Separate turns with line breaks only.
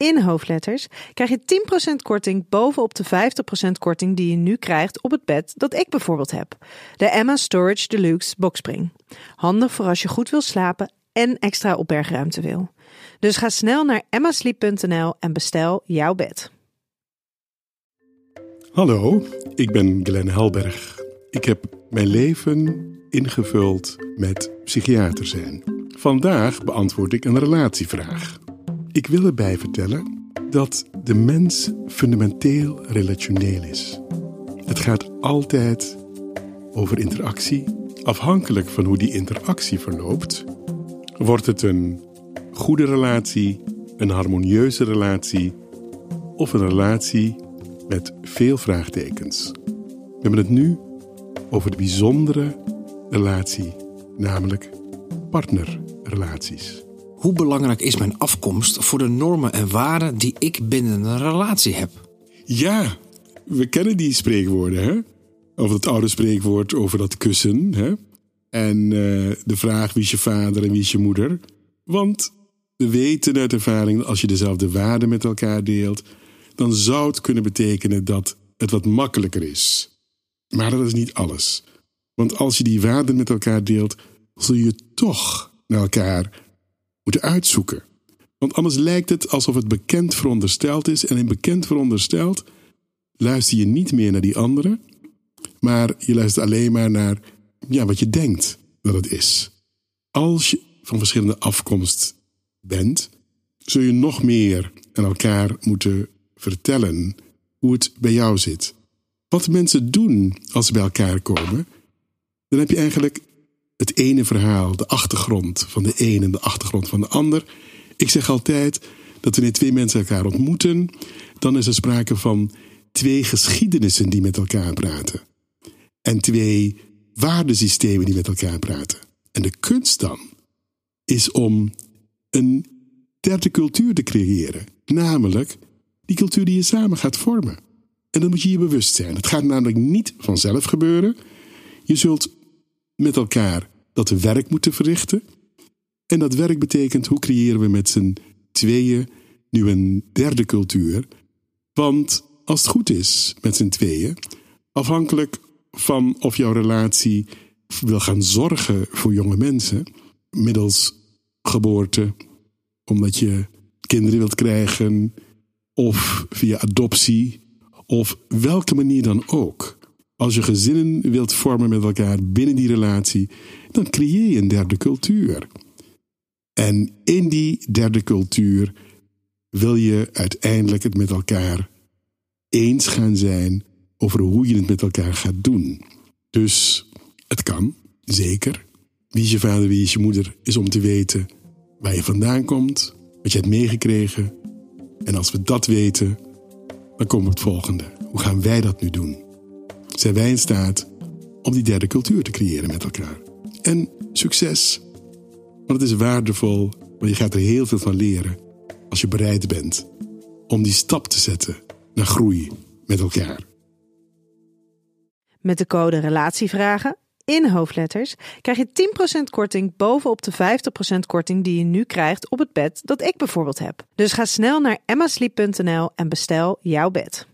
in hoofdletters krijg je 10% korting bovenop de 50% korting die je nu krijgt op het bed dat ik bijvoorbeeld heb. De Emma Storage Deluxe Boxspring. Handig voor als je goed wil slapen en extra opbergruimte wil. Dus ga snel naar emmasleep.nl en bestel jouw bed.
Hallo, ik ben Glenn Helberg. Ik heb mijn leven ingevuld met psychiater zijn. Vandaag beantwoord ik een relatievraag. Ik wil erbij vertellen dat de mens fundamenteel relationeel is. Het gaat altijd over interactie. Afhankelijk van hoe die interactie verloopt, wordt het een goede relatie, een harmonieuze relatie of een relatie met veel vraagtekens. We hebben het nu over de bijzondere relatie, namelijk partnerrelaties.
Hoe belangrijk is mijn afkomst voor de normen en waarden die ik binnen een relatie heb?
Ja, we kennen die spreekwoorden, hè? Over het oude spreekwoord over dat kussen, hè? En uh, de vraag wie is je vader en wie is je moeder. Want we weten uit ervaring dat als je dezelfde waarden met elkaar deelt, dan zou het kunnen betekenen dat het wat makkelijker is. Maar dat is niet alles. Want als je die waarden met elkaar deelt, zul je toch naar elkaar moeten uitzoeken. Want anders lijkt het alsof het bekend verondersteld is. En in bekend verondersteld luister je niet meer naar die anderen, maar je luistert alleen maar naar ja, wat je denkt dat het is. Als je van verschillende afkomst bent, zul je nog meer aan elkaar moeten vertellen hoe het bij jou zit. Wat mensen doen als ze bij elkaar komen, dan heb je eigenlijk het ene verhaal, de achtergrond van de een en de achtergrond van de ander. Ik zeg altijd dat wanneer twee mensen elkaar ontmoeten, dan is er sprake van twee geschiedenissen die met elkaar praten. En twee waardesystemen die met elkaar praten. En de kunst dan is om een derde cultuur te creëren. Namelijk die cultuur die je samen gaat vormen. En dan moet je je bewust zijn. Het gaat namelijk niet vanzelf gebeuren. Je zult met elkaar dat werk moeten verrichten. En dat werk betekent hoe creëren we met z'n tweeën nu een derde cultuur. Want als het goed is met z'n tweeën, afhankelijk van of jouw relatie wil gaan zorgen voor jonge mensen, middels geboorte, omdat je kinderen wilt krijgen, of via adoptie, of welke manier dan ook. Als je gezinnen wilt vormen met elkaar binnen die relatie, dan creëer je een derde cultuur. En in die derde cultuur wil je uiteindelijk het met elkaar eens gaan zijn over hoe je het met elkaar gaat doen. Dus het kan, zeker. Wie is je vader, wie is je moeder, is om te weten waar je vandaan komt, wat je hebt meegekregen. En als we dat weten, dan komt het volgende. Hoe gaan wij dat nu doen? Zijn wij in staat om die derde cultuur te creëren met elkaar? En succes. Want het is waardevol, maar je gaat er heel veel van leren als je bereid bent om die stap te zetten naar groei met elkaar.
Met de code Relatievragen in hoofdletters krijg je 10% korting bovenop de 50% korting die je nu krijgt op het bed dat ik bijvoorbeeld heb. Dus ga snel naar emmasleep.nl en bestel jouw bed.